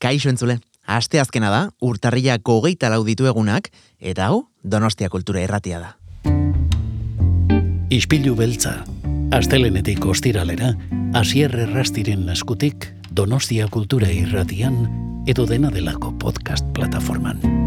Kaixo entzule, aste azkena da, urtarriako hogeita lauditu egunak, eta hau, donostia kultura erratia da. Ispilu beltza, astelenetik ostiralera, asierre rastiren eskutik, donostia kultura irratian, edo dena delako podcast plataforman.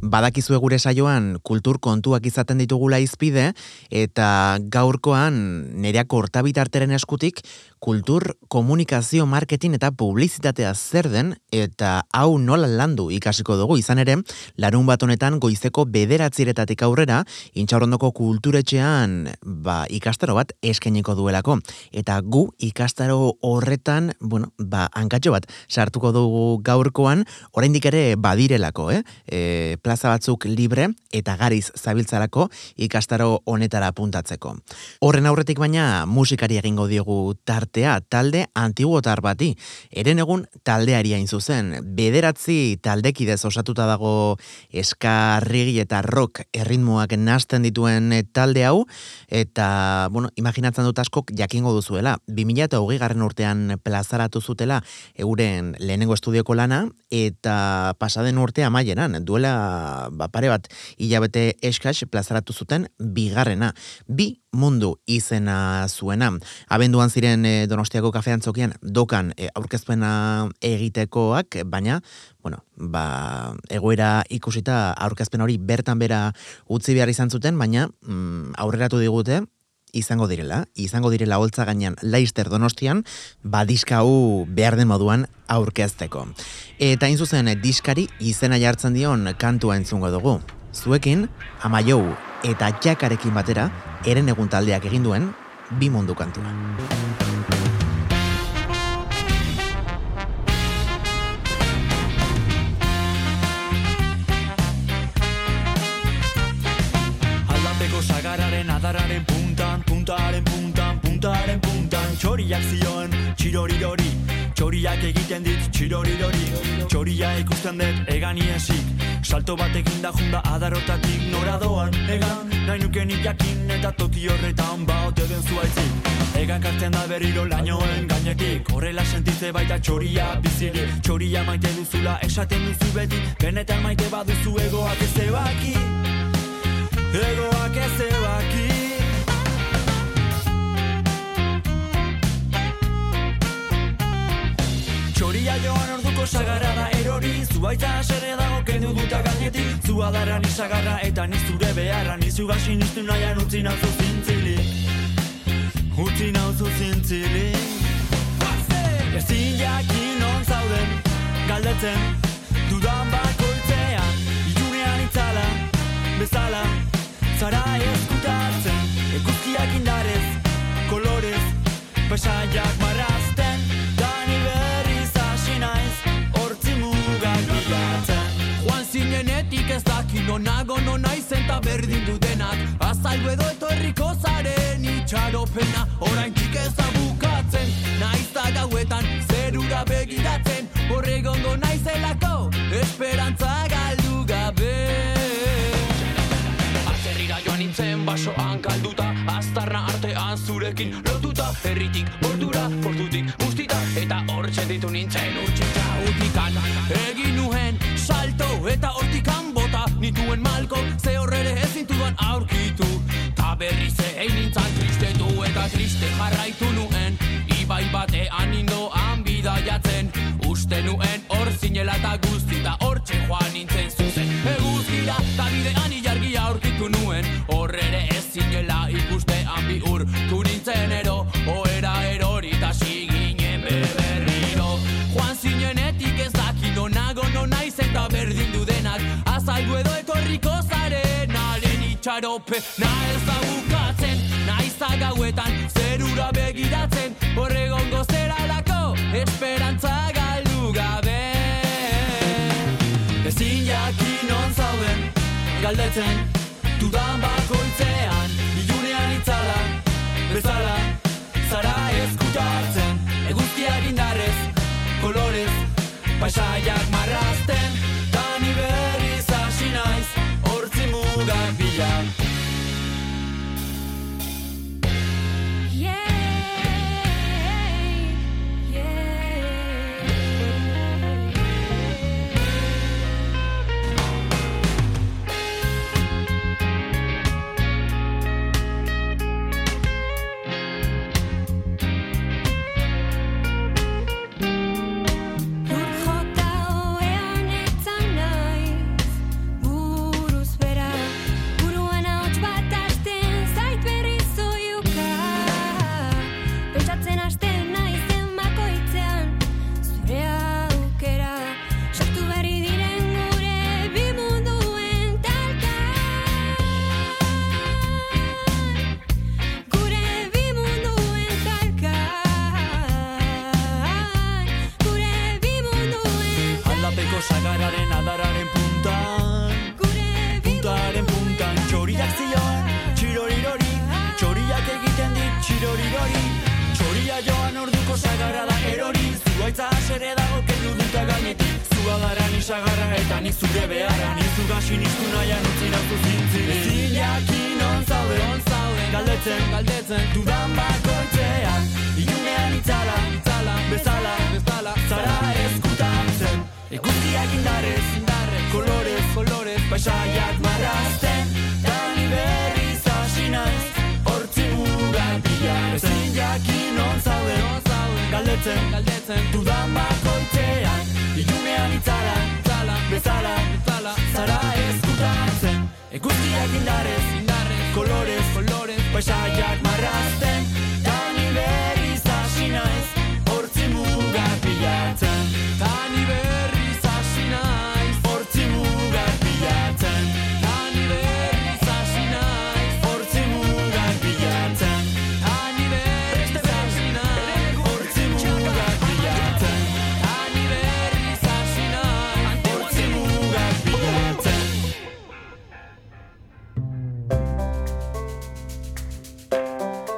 Badakizue gure saioan kultur kontuak izaten ditugula izpide, eta gaurkoan nereako hortabitarteren eskutik kultur komunikazio marketing eta publizitatea zer den eta hau nola landu ikasiko dugu izan ere larun bat honetan goizeko bederatziretatik aurrera intxaurondoko kulturetxean ba, ikastaro bat eskeniko duelako eta gu ikastaro horretan bueno, ba, hankatxo bat sartuko dugu gaurkoan oraindik ere badirelako eh? E, plaza batzuk libre eta gariz zabiltzarako ikastaro honetara puntatzeko horren aurretik baina musikari egingo diogu tart artea talde antiguotar bati. Eren egun taldeari hain zuzen, bederatzi taldekidez osatuta dago eskarrigi eta rock erritmoak nazten dituen talde hau, eta, bueno, imaginatzen dut askok jakingo duzuela. 2000 eta hogei garren urtean plazaratu zutela euren lehenengo estudioko lana, eta pasaden urtea maieran, duela ba, pare bat hilabete eskaz plazaratu zuten bigarrena. Bi mundu izena zuena. Abenduan ziren e, Donostiako kafean txokian dokan e, aurkezpena egitekoak, baina, bueno, ba, egoera ikusita aurkezpen hori bertan bera utzi behar izan zuten, baina mm, aurreratu digute, izango direla, izango direla holtza gainean Leister Donostian, ba diska hau behar den moduan aurkezteko. Eta in zuzen diskari izena jartzen dion kantua entzungo dugu. Zuekin, amaiou eta jakarekin batera, eren egun taldeak egin duen, bi mundu kantua. Txoriak zioen, txirorirori, txoriak egiten dit, txirorirori, txoria ikusten dut, egani esik, Salto batekin da junda adarotatik noradoan Egan, nahi nuken jakin eta toki horretan baote den zuaitzik Egan kartzen da berriro lainoen gainetik. Horrela sentitze baita txoria biziri Txoria maite duzula esaten duzu beti. Benetan maite baduzu egoak ez ebaki Egoak ez ebaki Txoria joan orduko sagarra da erori. Zuaitza asere dago kendu duta gainetik. Zua dara nisagarra eta nizure beharra. Nizu gaxi niztu nahian utzi nauzu zintzili. Utzi nauzu zintzili. Ezin jakin on zauden Galdetzen. Dudan bakoitzean Ilunean itzala, bezala Zara eskutatzen Eguzkiak indarez, kolorez Pasaiak marrazten. Dani zinenetik ez daki nonago nonaizen ta berdin du denak Azaldu edo etorriko zaren itxaropena Orain ez da bukatzen. Naiz da gauetan zerura begiratzen Horregongo naizelako esperantza galdu gabe. Atzerrira joan nintzen basoan kalduta Aztarna artean zurekin lotuta. Herritik portura, portutik ustita Eta hortxe ditu nintzen utxita utikan Egin nuen salto eta hortikan bota Nituen malko ze horrere ezin duan aurkitu. Ta berri ze egin nintzen tristetu eta triste jarraitu nuen. Ibai batean indoan bidaiatzen Uste nuen hor zinela eta guztita hortxe joan nintzen zuzen. Eguzkia eta bidean ilargia aurkitu nuen Horrere ez zinela ikustean bi urtu nintzen ero nonaizen eta berdin du denak. Azaldu edo etorriko zaren alen itxarope. Na ez da bukatzen, naiz gauetan zerura begiratzen. Horregongo zeralako esperantza galdu gabe. Ezin jakin on zauden galdetzen Dudan bakoitzean. Ilunean itzala Bezala zara eskutatzen Eguzkiak indarrez, kolorez Paisaiak marrazten adararen adararen puntan. Puntaren puntan txoriak zioan Txirorirori. Txoriak egiten dit txirorirori. Txoria joan orduko sagarra da erori. Zuaitza asere dago kendu duta gainetik. Zua gara nisagarra eta nik zure beharra. Nizu gasi niztu nahian utzi nautu zintzi Ezin jakin on zaude. Galdetzen, galdetzen Dudan bakoitzean Ilunean itzala, itzala Bezala, bezala. Zara eskutatzen Ikustiak indarrez, indarrez Kolorez, kolorez Paisaiak marrazten. Dani berriz hasi naiz Hortzi mugan pilan Ezin jakin on zaude Galdetzen, galdetzen. Dudan bakoitzean Ilunean itzala, itzala Bezala, bezala. Zara eskutatzen Ikustiak indarrez, indarrez Kolorez, kolorez Paisaiak marrazten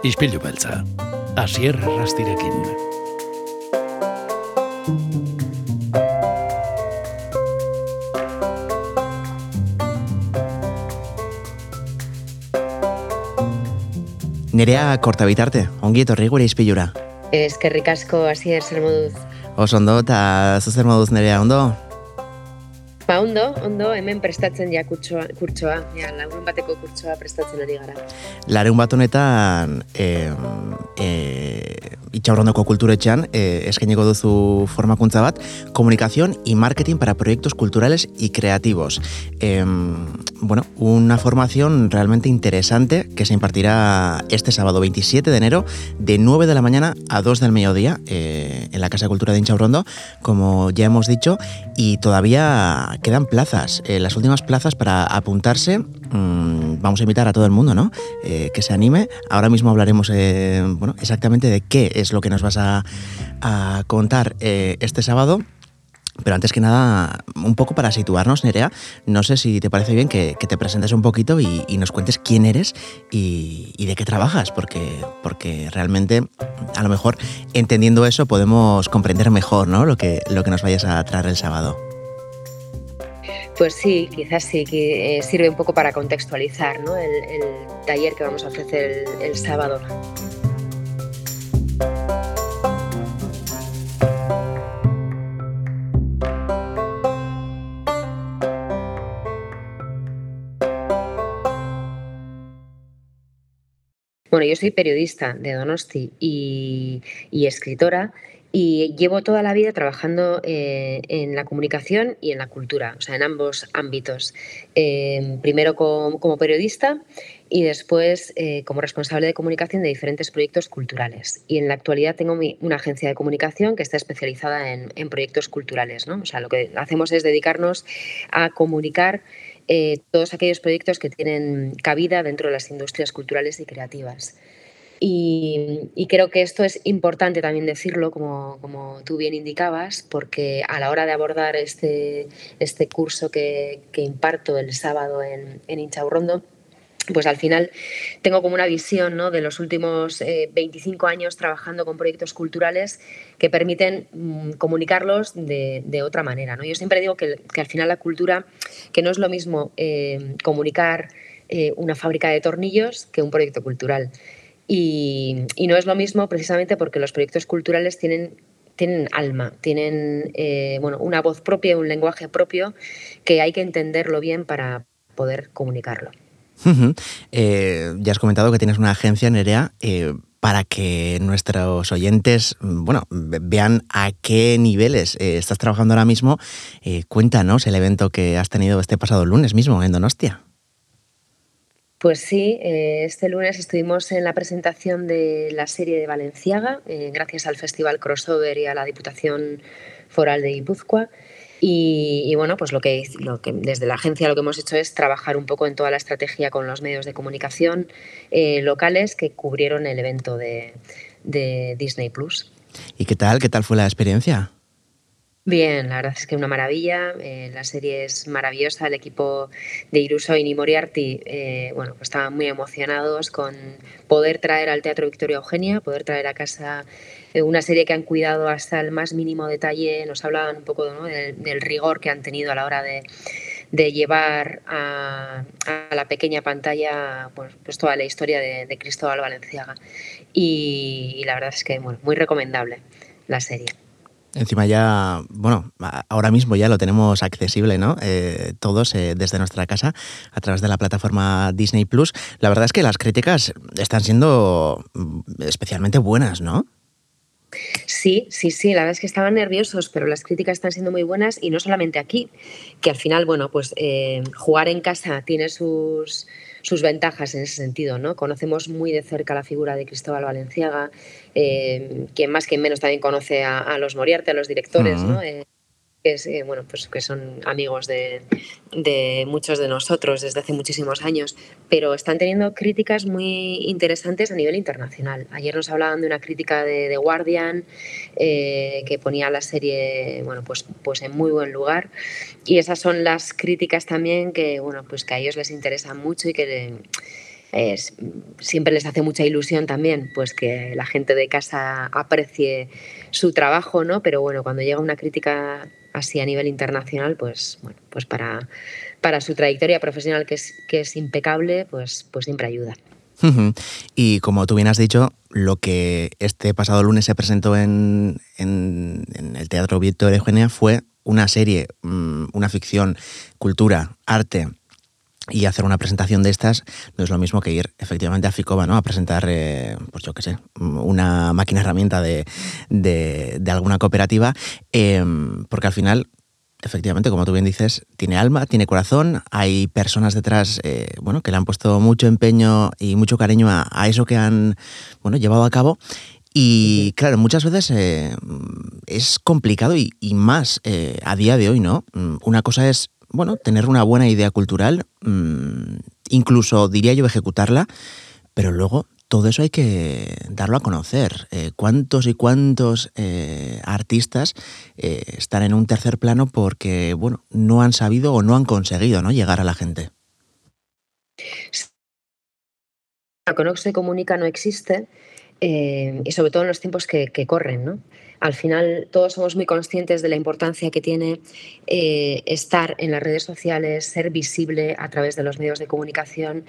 Ispilu beltza, asier rastirekin. Nerea korta bitarte, ongi etorri gure izpilura. Eskerrik asko hasier zer moduz. Oso ondo eta zuzer moduz nerea, ondo? Ba, ondo, ondo, hemen prestatzen ja kurtsoa, kurtsoa, ja, lagun bateko kurtsoa prestatzen ari gara. Larun bat honetan, e, e, itxaurrondoko kulturetxean, e, eskainiko duzu formakuntza bat, comunicación y marketing para proyectos culturales y creativos. E, bueno, una formación realmente interesante que se impartirá este sábado 27 de enero de 9 de la mañana a 2 del mediodía eh, en la Casa de Cultura de Inchaurrondo, como ya hemos dicho, y todavía quedan plazas, eh, las últimas plazas para apuntarse. mmm, vamos a invitar a todo el mundo, ¿no? Eh, que se anime. Ahora mismo hablaremos, eh, bueno, exactamente de qué es lo que nos vas a, contar este sábado. Pero antes que nada, un poco para situarnos, Nerea, no sé si te parece bien que, te presentes un poquito y, y, nos cuentes quién eres y, y, de qué trabajas, porque, porque realmente, a lo mejor, entendiendo eso, podemos comprender mejor ¿no? lo, que, lo que nos vayas a traer el sábado. Pues sí, quizás sí, que eh, sirve un poco para contextualizar el, taller que vamos a ofrecer el, sábado. Bueno, yo soy periodista de Donosti y escritora y llevo toda la vida trabajando eh, en la comunicación y en la cultura, o sea, en ambos ámbitos. Eh, primero como, periodista y después eh, como responsable de comunicación de diferentes proyectos culturales. Y en la actualidad tengo mi, una agencia de comunicación que está especializada en, proyectos culturales. O sea, lo que hacemos es dedicarnos a comunicar eh, todos aquellos proyectos que tienen cabida dentro de las industrias culturales y creativas. Y, creo que esto es importante también decirlo, como, como, tú bien indicabas, porque a la hora de abordar este, este curso que, que imparto el sábado en, en Inchaurrondo, pues al final tengo como una visión ¿no? de los últimos eh, 25 años trabajando con proyectos culturales que permiten mmm, comunicarlos de, de, otra manera. ¿no? Yo siempre digo que, que, al final la cultura, que no es lo mismo eh, comunicar eh, una fábrica de tornillos que un proyecto cultural. Y, no es lo mismo precisamente porque los proyectos culturales tienen, tienen alma, tienen eh, bueno, una voz propia, un lenguaje propio que hay que entenderlo bien para poder comunicarlo. Eh, ya has comentado que tienes una agencia, Nerea. Eh, para que nuestros oyentes, bueno, vean a qué niveles eh, estás trabajando ahora mismo, eh, cuéntanos el evento que has tenido este pasado lunes mismo en Donostia. Pues sí, eh, este lunes estuvimos en la presentación de la serie de Valenciaga, eh, gracias al Festival Crossover y a la Diputación Foral de Guipúzcoa. Y, bueno, pues lo que, lo que desde la agencia lo que hemos hecho es trabajar un poco en toda la estrategia con los medios de comunicación eh, locales que cubrieron el evento de Disney Plus. ¿Y qué tal? ¿Qué tal fue la experiencia? Bien, la verdad es que una maravilla. Eh, la serie es maravillosa. El equipo de Irusoin y Moriarty, eh, bueno, pues estaban muy emocionados con poder traer al Teatro Victoria Eugenia, poder traer a casa eh, una serie que han cuidado hasta el más mínimo detalle. Nos hablaban un poco del, rigor que han tenido a la hora de, llevar a, la pequeña pantalla pues toda la historia de, Cristóbal Valenciaga. Y, y, la verdad es que bueno, muy recomendable la serie. Encima ya, bueno, ahora mismo ya lo tenemos accesible, ¿no? Eh, todos eh, desde nuestra casa a través de la plataforma Disney Plus. La verdad es que las críticas están siendo mm, especialmente buenas, ¿no? Sí, sí, sí, la verdad es que estaban nerviosos, pero las críticas están siendo muy buenas y no solamente aquí, que al final, bueno, pues eh, jugar en casa tiene sus, sus ventajas en ese sentido. ¿no? Conocemos muy de cerca la figura de Cristóbal Valenciaga, eh, quien más que menos también conoce a, los Moriarty, a los directores. ¿no? Eh, que, eh, bueno, pues que son amigos de, muchos de nosotros desde hace muchísimos años, pero están teniendo críticas muy interesantes a nivel internacional. Ayer nos hablaban de una crítica de The Guardian eh, que ponía la serie bueno, pues, pues en muy buen lugar y esas son las críticas también que, bueno, pues que a ellos les interesan mucho y que... siempre les hace mucha ilusión también pues que la gente de casa aprecie su trabajo, ¿no? Pero bueno, cuando llega una crítica así a nivel internacional, pues bueno, pues para, para su trayectoria profesional que es, que es impecable, pues, pues siempre ayuda. Y como tú bien has dicho, lo que este pasado lunes se presentó en, en, el Teatro Víctor Eugenia fue una serie, mm, una ficción, cultura, arte, y hacer una presentación de estas no es lo mismo que ir efectivamente a Ficova, ¿no? A presentar, eh, pues yo qué sé, una máquina herramienta de, alguna cooperativa, em, porque al final, efectivamente, como tú bien dices, tiene alma, tiene corazón, hay personas detrás, eh, bueno, que le han puesto mucho empeño y mucho cariño a, eso que han, bueno, llevado a cabo. Y claro, muchas veces eh, es complicado y, y más a día de hoy, ¿no? Una cosa es bueno, tener una buena idea cultural, mm, incluso diría yo ejecutarla, pero luego todo eso hay que darlo a conocer. Eh, ¿Cuántos y cuántos eh, artistas eh, están en un tercer plano porque, bueno, no han sabido o no han conseguido ¿no? llegar a la gente? Lo que se comunica no existe y sobre todo en los tiempos que corren, ¿no? Al final todos somos muy conscientes de la importancia que tiene eh, estar en las redes sociales, ser visible a través de los medios de comunicación,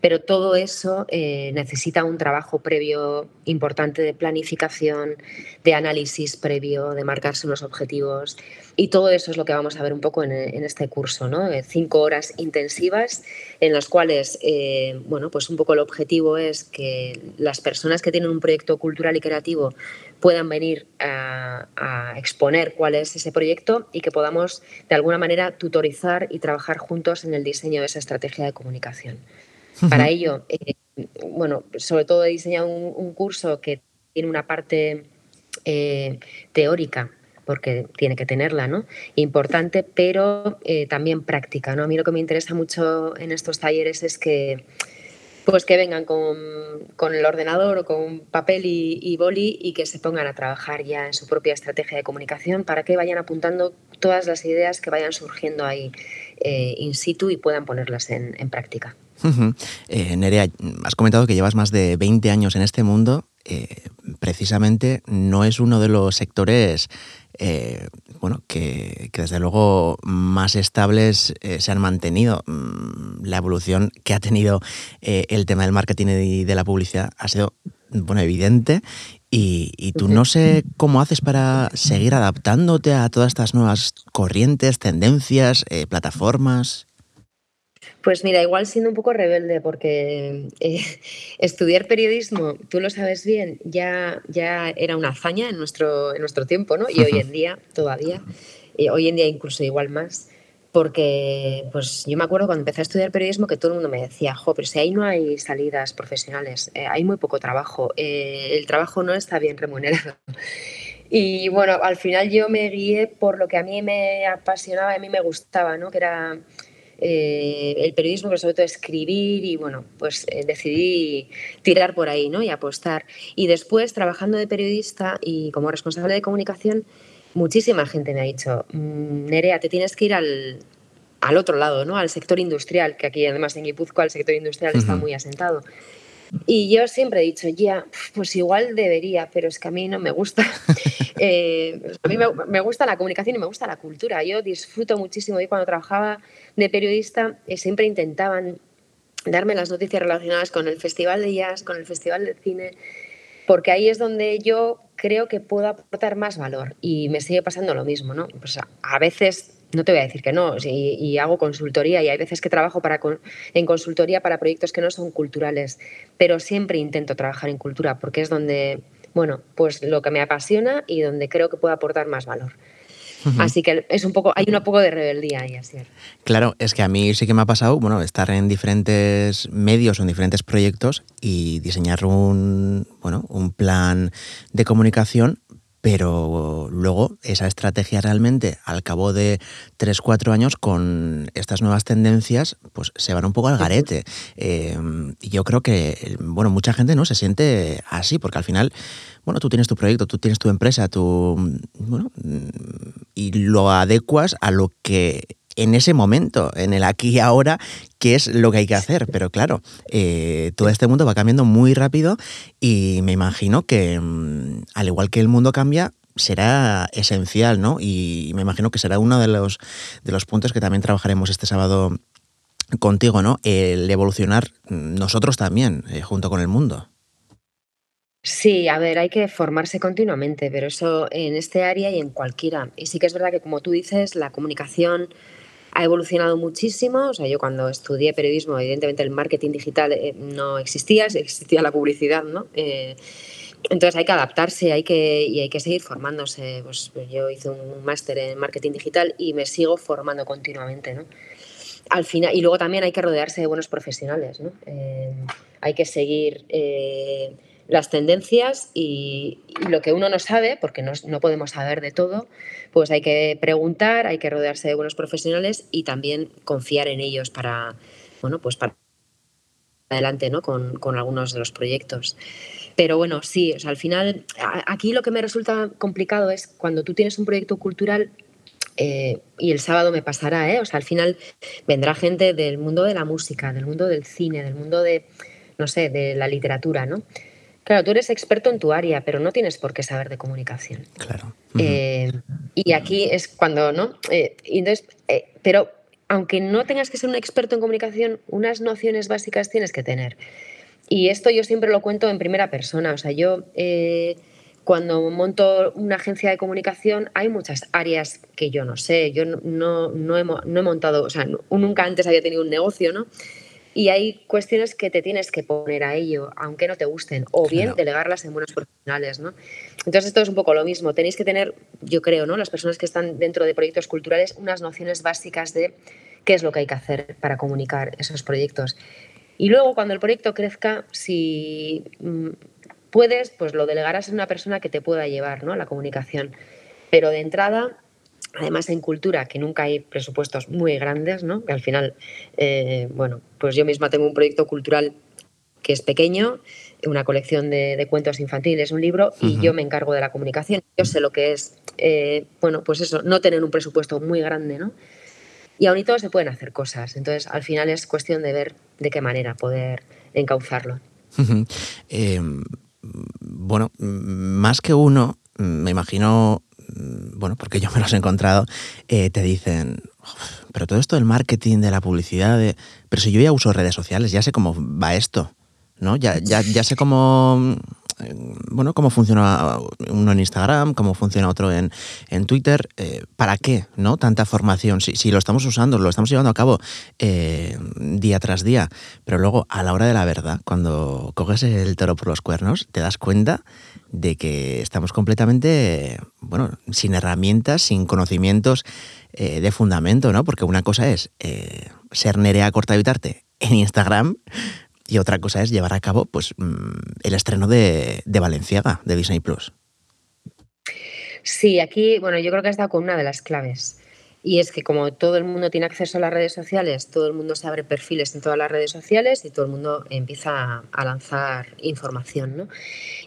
pero todo eso eh, necesita un trabajo previo importante de planificación, de análisis previo, de marcarse unos objetivos. Y todo eso es lo que vamos a ver un poco en, este curso, ¿no? Eh, cinco horas intensivas en las cuales, bueno, pues un poco el objetivo es que las personas que tienen un proyecto cultural y creativo puedan venir a, exponer cuál es ese proyecto y que podamos de alguna manera tutorizar y trabajar juntos en el diseño de esa estrategia de comunicación. Para ello, eh, bueno, sobre todo he diseñado un, curso que tiene una parte eh, teórica porque tiene que tenerla, ¿no? Importante, pero eh, también práctica, ¿no? A mí lo que me interesa mucho en estos talleres es que pues que vengan con, el ordenador o con papel y, boli y que se pongan a trabajar ya en su propia estrategia de comunicación para que vayan apuntando todas las ideas que vayan surgiendo ahí eh, in situ y puedan ponerlas en, práctica. Eh, Nerea, has comentado que llevas más de 20 años en este mundo. Eh, precisamente no es uno de los sectores eh, bueno, que, desde luego más estables eh, se han mantenido. Mm, la evolución que ha tenido eh, el tema del marketing y de la publicidad ha sido bueno, evidente. Y, tú no sé cómo haces para seguir adaptándote a todas estas nuevas corrientes, tendencias, plataformas. Pues mira, igual siendo un poco rebelde, porque eh, estudiar periodismo, tú lo sabes bien, ya, ya era una hazaña en nuestro, en nuestro tiempo, ¿no? Y hoy en día todavía, y hoy en día incluso igual más, porque pues yo me acuerdo cuando empecé a estudiar periodismo que todo el mundo me decía, jo, pero si ahí no hay salidas profesionales, eh, hay muy poco trabajo, eh, el trabajo no está bien remunerado. Y bueno, al final yo me guié por lo que a mí me apasionaba, a mí me gustaba, ¿no? Que era eh, el periodismo, pero sobre todo escribir y bueno, pues eh, decidí tirar por ahí ¿no? y apostar. Y después, trabajando de periodista y como responsable de comunicación, muchísima gente me ha dicho, mm, Nerea, te tienes que ir al, al otro lado, ¿no? Al sector industrial, que aquí además en Guipúzcoa el sector industrial está muy asentado. Y yo siempre he dicho, ya, pues igual debería, pero es que a mí no me gusta. Eh, a mí me, gusta la comunicación y me gusta la cultura. Yo disfruto muchísimo. Y cuando trabajaba de periodista, eh, siempre intentaban darme las noticias relacionadas con el Festival de Jazz, con el Festival de Cine, porque ahí es donde yo creo que puedo aportar más valor. Y me sigue pasando lo mismo, ¿no? Pues a veces no te voy a decir que no, y, hago consultoría y hay veces que trabajo para, en consultoría para proyectos que no son culturales, pero siempre intento trabajar en cultura porque es donde, bueno, pues lo que me apasiona y donde creo que puedo aportar más valor. Así que es un poco, hay un poco de rebeldía ahí, así. Claro, es que a mí sí que me ha pasado, bueno, estar en diferentes medios o en diferentes proyectos y diseñar un, bueno, un plan de comunicación pero luego esa estrategia realmente al cabo de 3, 4 años con estas nuevas tendencias pues se van un poco al garete. Eh, y yo creo que, bueno, mucha gente no se siente así, porque al final, bueno, tú tienes tu proyecto, tú tienes tu empresa, tú, bueno, y lo adecuas a lo que en ese momento, en el aquí y ahora, qué es lo que hay que hacer. Pero claro, eh, todo este mundo va cambiando muy rápido y me imagino que, mm, al igual que el mundo cambia, será esencial, ¿no? Y me imagino que será uno de los, de los puntos que también trabajaremos este sábado contigo, ¿no? El evolucionar nosotros también, eh, junto con el mundo. Sí, a ver, hay que formarse continuamente, pero eso en este área y en cualquiera. Y sí que es verdad que, como tú dices, la comunicación ha evolucionado muchísimo. O sea, yo cuando estudié periodismo, evidentemente el marketing digital eh, no existía, existía la publicidad, ¿no? Eh, entonces hay que adaptarse hay que, y hay que seguir formándose. Pues, pues yo hice un máster en marketing digital y me sigo formando continuamente, ¿no? Al final, y luego también hay que rodearse de buenos profesionales, ¿no? Eh, hay que seguir las tendencias y, lo que uno no sabe, porque no, no, podemos saber de todo, pues hay que preguntar, hay que rodearse de buenos profesionales y también confiar en ellos para, bueno, pues para adelante ¿no? con, con algunos de los proyectos. Pero bueno, sí, o sea, al final, aquí lo que me resulta complicado es cuando tú tienes un proyecto cultural eh, y el sábado me pasará, ¿eh? O sea, al final vendrá gente del mundo de la música, del mundo del cine, del mundo de, no sé, de la literatura, ¿no? Claro, tú eres experto en tu área, pero no tienes por qué saber de comunicación. Claro. Eh, y aquí es cuando, ¿no? Eh, entonces, eh, pero aunque no tengas que ser un experto en comunicación, unas nociones básicas tienes que tener. Y esto yo siempre lo cuento en primera persona. O sea, yo cuando monto una agencia de comunicación hay muchas áreas que yo no sé. Yo no, no, he, no he montado, o sea, nunca antes había tenido un negocio, ¿no? Y hay cuestiones que te tienes que poner a ello, aunque no te gusten, o bien delegarlas en buenos profesionales, ¿no? Entonces esto es un poco lo mismo, tenéis que tener, yo creo, ¿no? Las personas que están dentro de proyectos culturales, unas nociones básicas de qué es lo que hay que hacer para comunicar esos proyectos. Y luego cuando el proyecto crezca, si mm, puedes, pues lo delegarás en una persona que te pueda llevar, ¿no? A la comunicación. Pero de entrada, Además, en cultura, que nunca hay presupuestos muy grandes, ¿no? Que al final, eh, bueno, pues yo misma tengo un proyecto cultural que es pequeño, una colección de, cuentos infantiles, un libro, y yo me encargo de la comunicación. Yo sé lo que es, eh, bueno, pues eso, no tener un presupuesto muy grande, ¿no? Y aún y todo se pueden hacer cosas. Entonces, al final es cuestión de ver de qué manera poder encauzarlo. Em, bueno, más que uno, me imagino bueno, porque yo me los he encontrado, eh, te dicen, pero todo esto del marketing, de la publicidad, de... pero si yo ya uso redes sociales, ya sé cómo va esto, ¿no? Ya, ya, ya sé cómo, bueno, cómo funciona uno en Instagram, cómo funciona otro en, en Twitter. Eh, ¿Para qué, no? Tanta formación. Si, si, lo estamos usando, lo estamos llevando a cabo día tras día, pero luego a la hora de la verdad, cuando coges el toro por los cuernos, te das cuenta de que estamos completamente, bueno, sin herramientas, sin conocimientos eh, de fundamento, ¿no? Porque una cosa es eh, ser Nerea Cortavitarte en Instagram y otra cosa es llevar a cabo, pues, mm, el estreno de, de Valenciaga, de Disney+. Plus. Sí, aquí, bueno, yo creo que has dado con una de las claves. Y es que como todo el mundo tiene acceso a las redes sociales, todo el mundo se abre perfiles en todas las redes sociales y todo el mundo empieza a lanzar información. ¿no?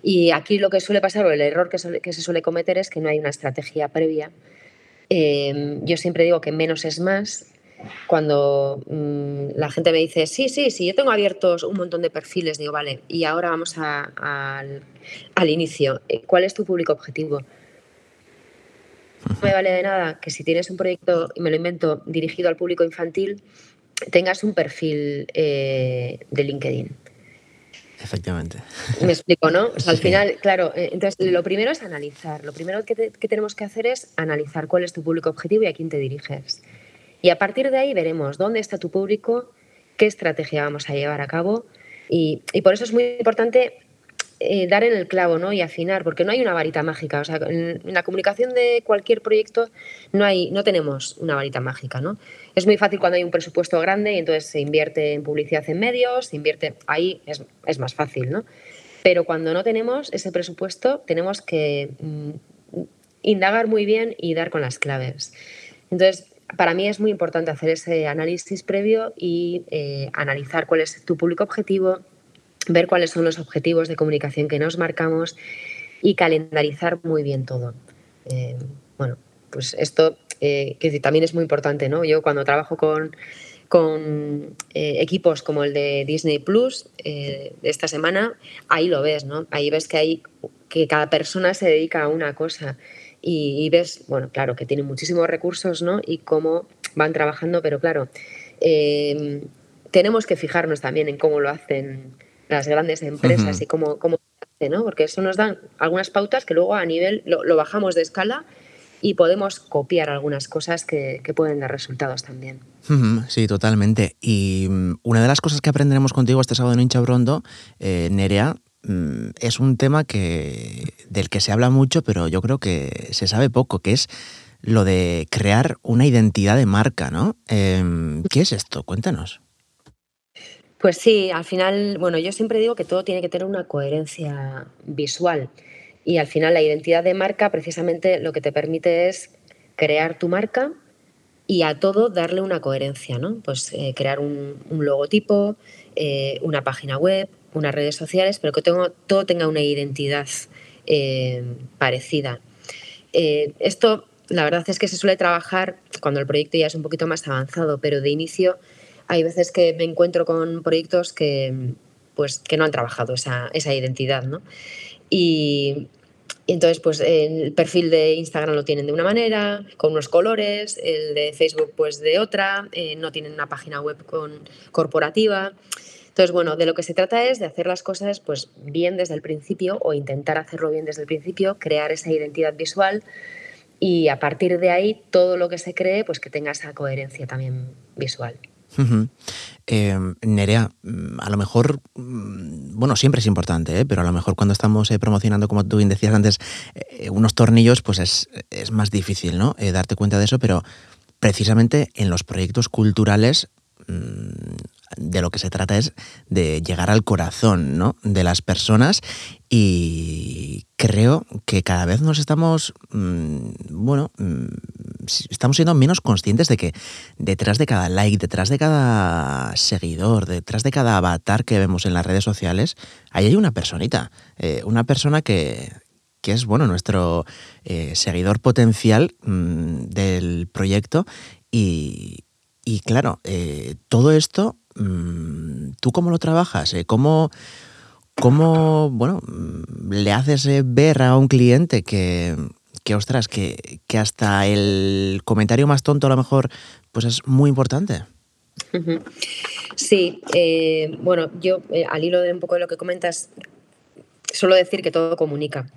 Y aquí lo que suele pasar, o el error que, que se suele cometer es que no hay una estrategia previa. Eh, yo siempre digo que menos es más. Cuando mmm, la gente me dice, sí, sí, sí, yo tengo abiertos un montón de perfiles, digo, vale, y ahora vamos a, a, al, al inicio. ¿Cuál es tu público objetivo? No me vale de nada que si tienes un proyecto, y me lo invento, dirigido al público infantil, tengas un perfil eh, de LinkedIn. Efectivamente. Me explico, ¿no? O sea, al sí. final, claro, eh, entonces lo primero es analizar. Lo primero que, te, que, tenemos que hacer es analizar cuál es tu público objetivo y a quién te diriges. Y a partir de ahí veremos dónde está tu público, qué estrategia vamos a llevar a cabo. Y, por eso es muy importante eh, dar en el clavo ¿no? y afinar, porque no hay una varita mágica. O sea, en, la comunicación de cualquier proyecto no, hay, no tenemos una varita mágica. ¿no? Es muy fácil cuando hay un presupuesto grande y entonces se invierte en publicidad en medios, se invierte ahí, es, es más fácil. ¿no? Pero cuando no tenemos ese presupuesto, tenemos que mm, indagar muy bien y dar con las claves. Entonces, para mí es muy importante hacer ese análisis previo y eh, analizar cuál es tu público objetivo, ver cuáles son los objetivos de comunicación que nos marcamos y calendarizar muy bien todo. Eh, bueno, pues esto eh, que también es muy importante, ¿no? Yo cuando trabajo con, con equipos como el de Disney Plus esta semana, ahí lo ves, ¿no? Ahí ves que hay que cada persona se dedica a una cosa y, y ves, bueno, claro, que tienen muchísimos recursos, ¿no? Y cómo van trabajando, pero claro, tenemos que fijarnos también en cómo lo hacen las grandes empresas uh -huh. y cómo, cómo ¿no? Porque eso nos dan algunas pautas que luego a nivel lo, lo bajamos de escala y podemos copiar algunas cosas que, que, pueden dar resultados también. Sí, totalmente. Y mm, una de las cosas que aprenderemos contigo este sábado en Hincha Brondo, eh, Nerea, es un tema que, del que se habla mucho, pero yo creo que se sabe poco, que es lo de crear una identidad de marca, ¿no? Eh, ¿Qué es esto? Cuéntanos. Pues sí, al final, bueno, yo siempre digo que todo tiene que tener una coherencia visual. Y al final la identidad de marca precisamente lo que te permite es crear tu marca y a todo darle una coherencia, ¿no? Pues eh, crear un, un logotipo, eh, una página web, unas redes sociales, pero que tengo, todo tenga una identidad eh, parecida. Eh, esto, la verdad es que se suele trabajar cuando el proyecto ya es un poquito más avanzado, pero de inicio hay veces que me encuentro con proyectos que, pues, que no han trabajado esa, esa identidad, ¿no? Y, y, entonces, pues el perfil de Instagram lo tienen de una manera, con unos colores, el de Facebook pues de otra, eh, no tienen una página web con, corporativa. Entonces, bueno, de lo que se trata es de hacer las cosas pues bien desde el principio o intentar hacerlo bien desde el principio, crear esa identidad visual y a partir de ahí todo lo que se cree pues que tenga esa coherencia también visual. Eh, Nerea, mm, a lo mejor, mm, bueno, siempre es importante, ¿eh? pero a lo mejor cuando estamos eh, promocionando, como tú bien decías antes, eh, unos tornillos, pues es, es más difícil, ¿no? Eh, darte cuenta de eso, pero precisamente en los proyectos culturales de lo que se trata es de llegar al corazón ¿no? de las personas y creo que cada vez nos estamos, mmm, bueno, mmm, estamos siendo menos conscientes de que detrás de cada like, detrás de cada seguidor, detrás de cada avatar que vemos en las redes sociales, ahí hay una personita, eh, una persona que, que es bueno nuestro eh, seguidor potencial del proyecto y, y claro, eh, todo esto Mm, ¿tú cómo lo trabajas? Eh, ¿Cómo, cómo bueno, mm, le haces eh, ver a un cliente que, ostras, que, que, hasta el comentario más tonto a lo mejor pues es muy importante? Sí, bueno, yo al hilo de un poco de lo que comentas, suelo decir que todo comunica,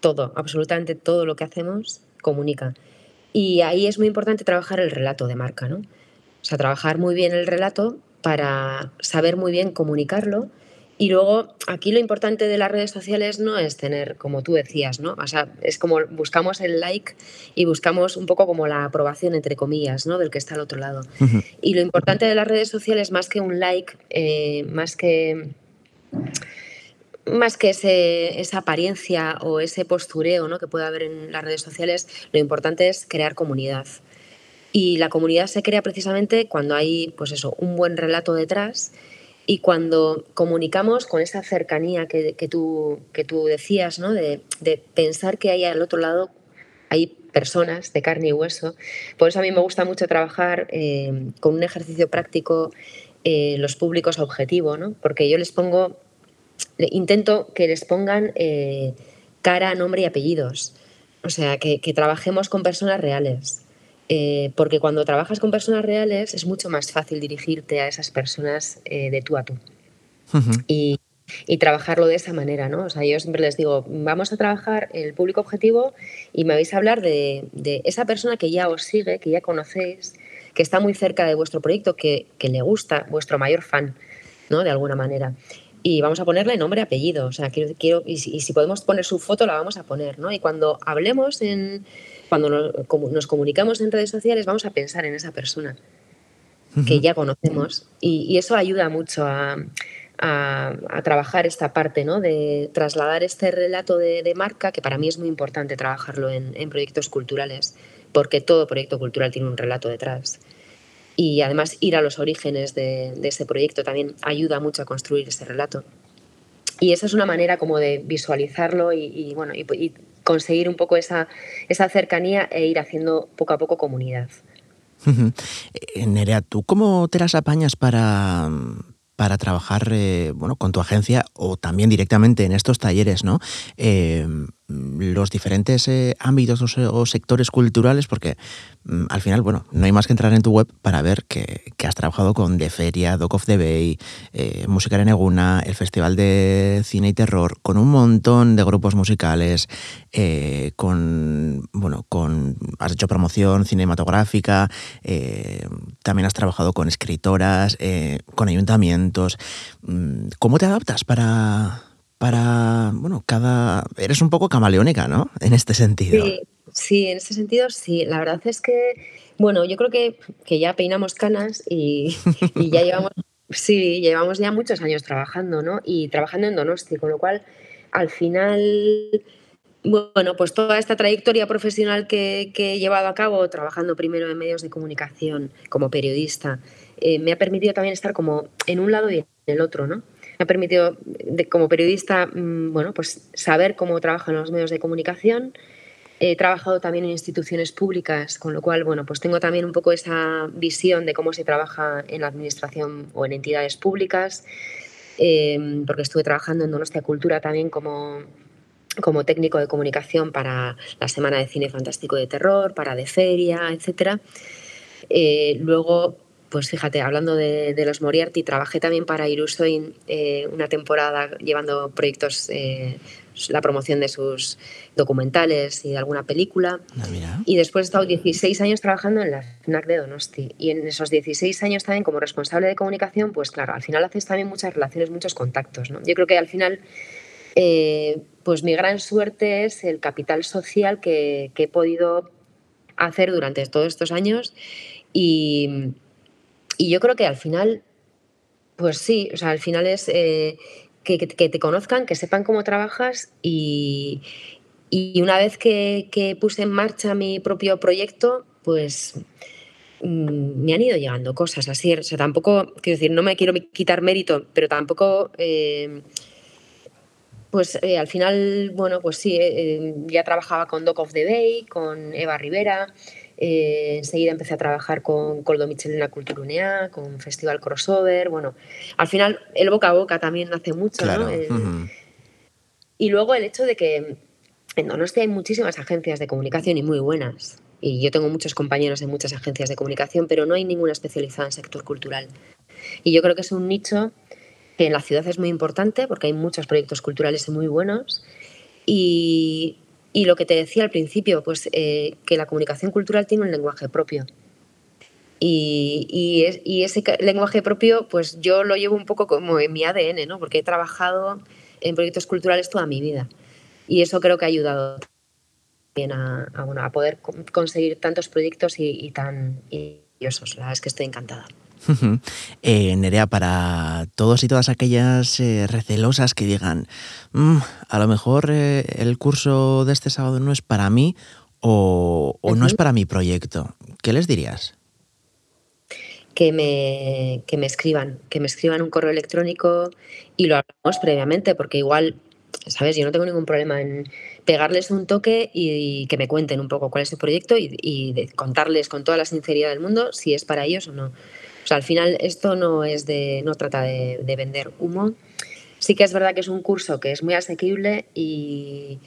todo, absolutamente todo lo que hacemos comunica. Y ahí es muy importante trabajar el relato de marca, ¿no? O sea, trabajar muy bien el relato para saber muy bien comunicarlo. Y luego, aquí lo importante de las redes sociales no es tener, como tú decías, ¿no? O sea, es como buscamos el like y buscamos un poco como la aprobación, entre comillas, ¿no? Del que está al otro lado. Uh -huh. Y lo importante de las redes sociales, más que un like, eh, más que más que ese, esa apariencia o ese postureo ¿no? que puede haber en las redes sociales, lo importante es crear comunidad. Y la comunidad se crea precisamente cuando hay, pues eso, un buen relato detrás y cuando comunicamos con esa cercanía que, que, tú, que tú decías, ¿no? De, de, pensar que hay al otro lado, hay personas de carne y hueso. Por eso a mí me gusta mucho trabajar eh, con un ejercicio práctico eh, los públicos objetivo, ¿no? porque yo les pongo, intento que les pongan eh, cara, nombre y apellidos. O sea, que, que trabajemos con personas reales. Eh, porque cuando trabajas con personas reales es mucho más fácil dirigirte a esas personas eh, de tú a tú. Uh -huh. y, y, trabajarlo de esa manera, ¿no? O sea, yo siempre les digo, vamos a trabajar el público objetivo y me vais a hablar de, de esa persona que ya os sigue, que ya conocéis, que está muy cerca de vuestro proyecto, que, que le gusta, vuestro mayor fan, ¿no? De alguna manera y vamos a ponerle nombre y apellido. O sea, quiero, quiero y, si, y, si, podemos poner su foto, la vamos a poner, ¿no? Y cuando hablemos en. Cuando nos, nos comunicamos en redes sociales, vamos a pensar en esa persona uh -huh. que ya conocemos. Y, y, eso ayuda mucho a, a, a, trabajar esta parte, ¿no? De trasladar este relato de, de marca, que para mí es muy importante trabajarlo en, en proyectos culturales, porque todo proyecto cultural tiene un relato detrás y además ir a los orígenes de, de, ese proyecto también ayuda mucho a construir ese relato. Y esa es una manera como de visualizarlo y, bueno, y, conseguir un poco esa, esa cercanía e ir haciendo poco a poco comunidad. -huh. Nerea, ¿tú cómo te las apañas para, para trabajar eh, bueno, con tu agencia o también directamente en estos talleres, ¿no? Eh, los diferentes eh, ámbitos o, sectores culturales, porque mm, al final, bueno, no hay más que entrar en tu web para ver que, has trabajado con De Feria, Doc of the Bay, eh, Música Neguna, el Festival de Cine y Terror, con un montón de grupos musicales, eh, con, bueno, con, has hecho promoción cinematográfica, eh, también has trabajado con escritoras, con ayuntamientos. Mm, ¿Cómo te adaptas para para, bueno, cada... Eres un poco camaleónica, ¿no? En este sentido. Sí, sí, en este sentido sí. La verdad es que, bueno, yo creo que, que ya peinamos canas y, y ya llevamos, sí, llevamos ya muchos años trabajando, ¿no? Y trabajando en Donosti, con lo cual, al final, bueno, pues toda esta trayectoria profesional que, que he llevado a cabo, trabajando primero en medios de comunicación como periodista, eh, me ha permitido también estar como en un lado y en el otro, ¿no? Me ha permitido, de, como periodista, mmm, bueno, pues saber cómo trabajan los medios de comunicación. He trabajado también en instituciones públicas, con lo cual, bueno, pues tengo también un poco esa visión de cómo se trabaja en la administración o en entidades públicas, eh, porque estuve trabajando en Donostia Cultura también como, como técnico de comunicación para la Semana de Cine Fantástico de Terror, para De Feria, etc. Eh, luego pues fíjate, hablando de, de, los Moriarty, trabajé también para Irusoin eh, una temporada llevando proyectos, eh, la promoción de sus documentales y de alguna película. Ah, y después he estado 16 años trabajando en la FNAC de Donosti. Y en esos 16 años también como responsable de comunicación, pues claro, al final haces también muchas relaciones, muchos contactos. ¿no? Yo creo que al final, eh, pues mi gran suerte es el capital social que, que he podido hacer durante todos estos años y y yo creo que al final, pues sí, o sea, al final es eh, que, te conozcan, que sepan cómo trabajas y, y una vez que, puse en marcha mi propio proyecto, pues mmm, me han ido llegando cosas así. O sea, tampoco, quiero decir, no me quiero quitar mérito, pero tampoco... Eh, pues eh, al final, bueno, pues sí, ya trabajaba con Doc of the Bay, con Eva Rivera, eh, enseguida empecé a trabajar con Coldo Michel en la Cultura Unea, con Festival Crossover. Bueno, al final el boca a boca también hace mucho, claro. ¿no? El, uh -huh. Y luego el hecho de que en Donosti hay muchísimas agencias de comunicación y muy buenas. Y yo tengo muchos compañeros en muchas agencias de comunicación, pero no hay ninguna especializada en sector cultural. Y yo creo que es un nicho que en la ciudad es muy importante porque hay muchos proyectos culturales muy buenos. Y, y lo que te decía al principio, pues eh, que la comunicación cultural tiene un lenguaje propio. Y, y, es, y, ese lenguaje propio, pues yo lo llevo un poco como en mi ADN, ¿no? Porque he trabajado en proyectos culturales toda mi vida. Y eso creo que ha ayudado también a, bueno, a poder conseguir tantos proyectos y, y tan maravillosos. La verdad es que estoy encantada. Eh, Nerea, para todos y todas aquellas eh, recelosas que digan, mmm, a lo mejor eh, el curso de este sábado no es para mí, o, no es para mi proyecto, ¿qué les dirías? Que me, que me escriban, que me escriban un correo electrónico y lo hablamos previamente, porque igual, ¿sabes? Yo no tengo ningún problema en pegarles un toque y, que me cuenten un poco cuál es su proyecto y, contarles con toda la sinceridad del mundo si es para ellos o no. O sea, al final esto no es de, no trata de, vender humo. Sí que es verdad que es un curso que es muy asequible y,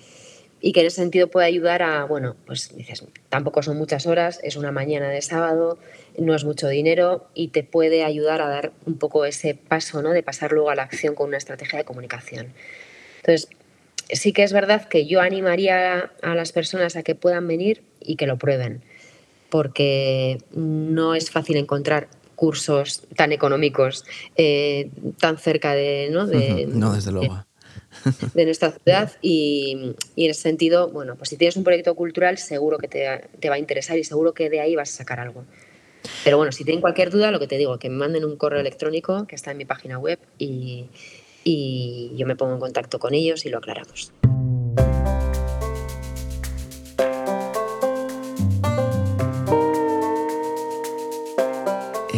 y que en ese sentido puede ayudar a, bueno, pues dices, tampoco son muchas horas, es una mañana de sábado, no es mucho dinero y te puede ayudar a dar un poco ese paso, ¿no? De pasar luego a la acción con una estrategia de comunicación. Entonces, sí que es verdad que yo animaría a las personas a que puedan venir y que lo prueben, porque no es fácil encontrar cursos tan económicos eh, tan cerca de, ¿no? De, no, desde luego. De nuestra ciudad y, en ese sentido, bueno, pues si tienes un proyecto cultural seguro que te, te va a interesar y seguro que de ahí vas a sacar algo. Pero bueno, si tienen cualquier duda, lo que te digo, que me manden un correo electrónico que está en mi página web y, y yo me pongo en contacto con ellos y lo aclaramos.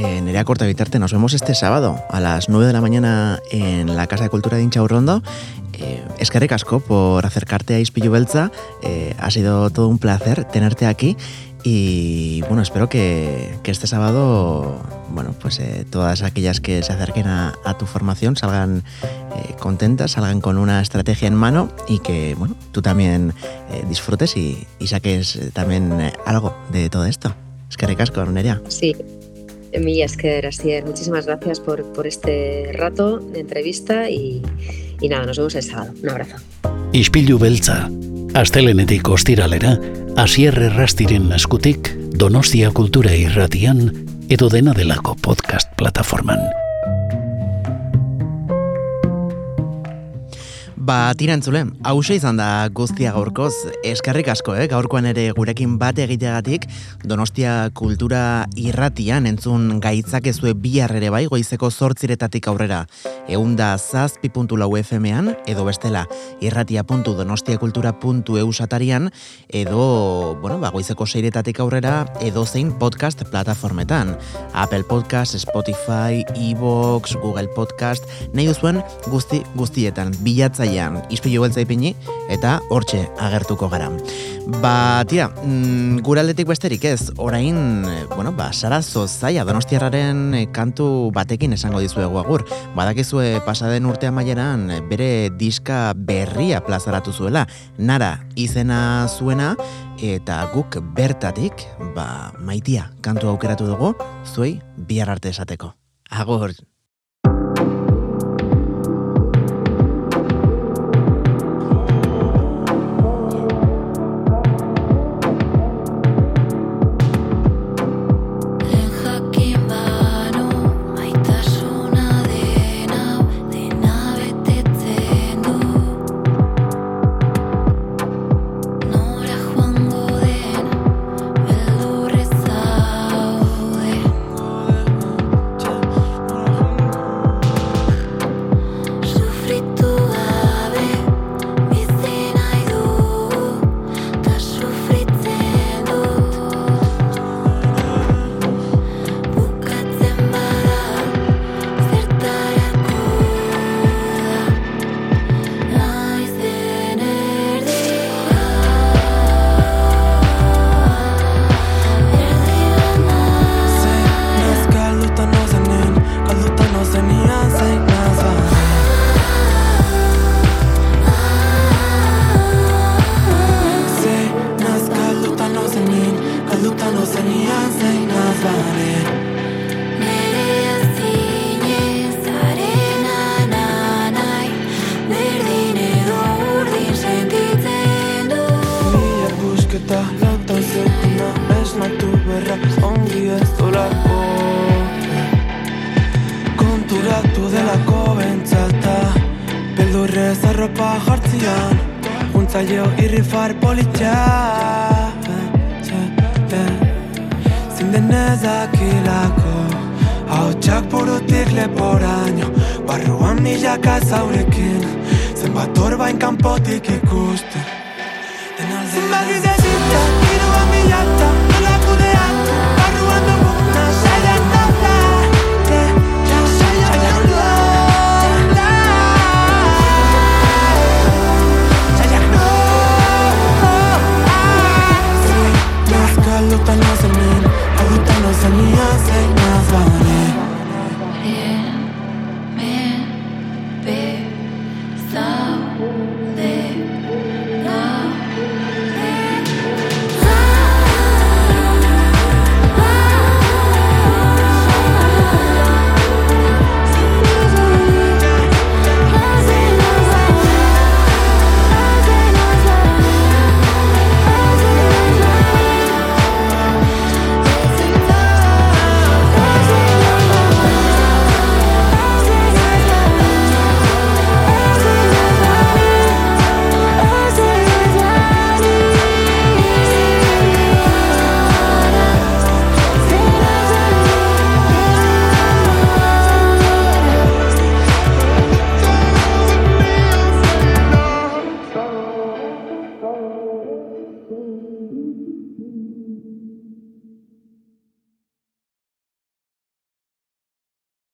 Eh, Nerea Corta Vitarte, nos vemos este sábado a las 9 de la mañana en la Casa de Cultura de Inchaurrondo. Eh, es que recasco por acercarte a Ispillo Belza. Eh, ha sido todo un placer tenerte aquí y bueno, espero que, este sábado, bueno, pues eh, todas aquellas que se acerquen a, tu formación salgan eh, contentas, salgan con una estrategia en mano y que, bueno, tú también disfrutes y, saques también algo de todo esto. Es que recasco, Nerea. Sí, Emilia Esquer, así es. Muchísimas gracias por, por este rato de entrevista y, y nada, nos vemos el sábado. Un abrazo. Ispillu beltza, astelenetik ostiralera, asierre rastiren eskutik, donostia kultura irratian, edo dena delako podcast plataforman. Ba, tirantzule, hause izan da guztia gaurkoz, eskarrik asko, eh? gaurkoan ere gurekin bat egiteagatik, Donostia kultura irratian entzun gaitzak ezue bihar ere bai, goizeko zortziretatik aurrera, eunda zazpi.lau FM-an, edo bestela, irratia.donostiakultura.eu satarian, edo, bueno, ba, goizeko seiretatik aurrera, edo zein podcast plataformetan. Apple Podcast, Spotify, Evox, Google Podcast, nahi duzuen guzti guztietan, bilatzaia Wikipedian izpilu beltza ipini eta hortxe agertuko gara. Ba, tira, mm, guraldetik besterik ez, orain, bueno, ba, sarazo zaila donostiarraren eh, kantu batekin esango dizuegu agur. Badakizue pasaden urtea maieran eh, bere diska berria plazaratu zuela, nara izena zuena, eta guk bertatik, ba, maitia kantu aukeratu dugu, zuei bihar arte esateko. Agur!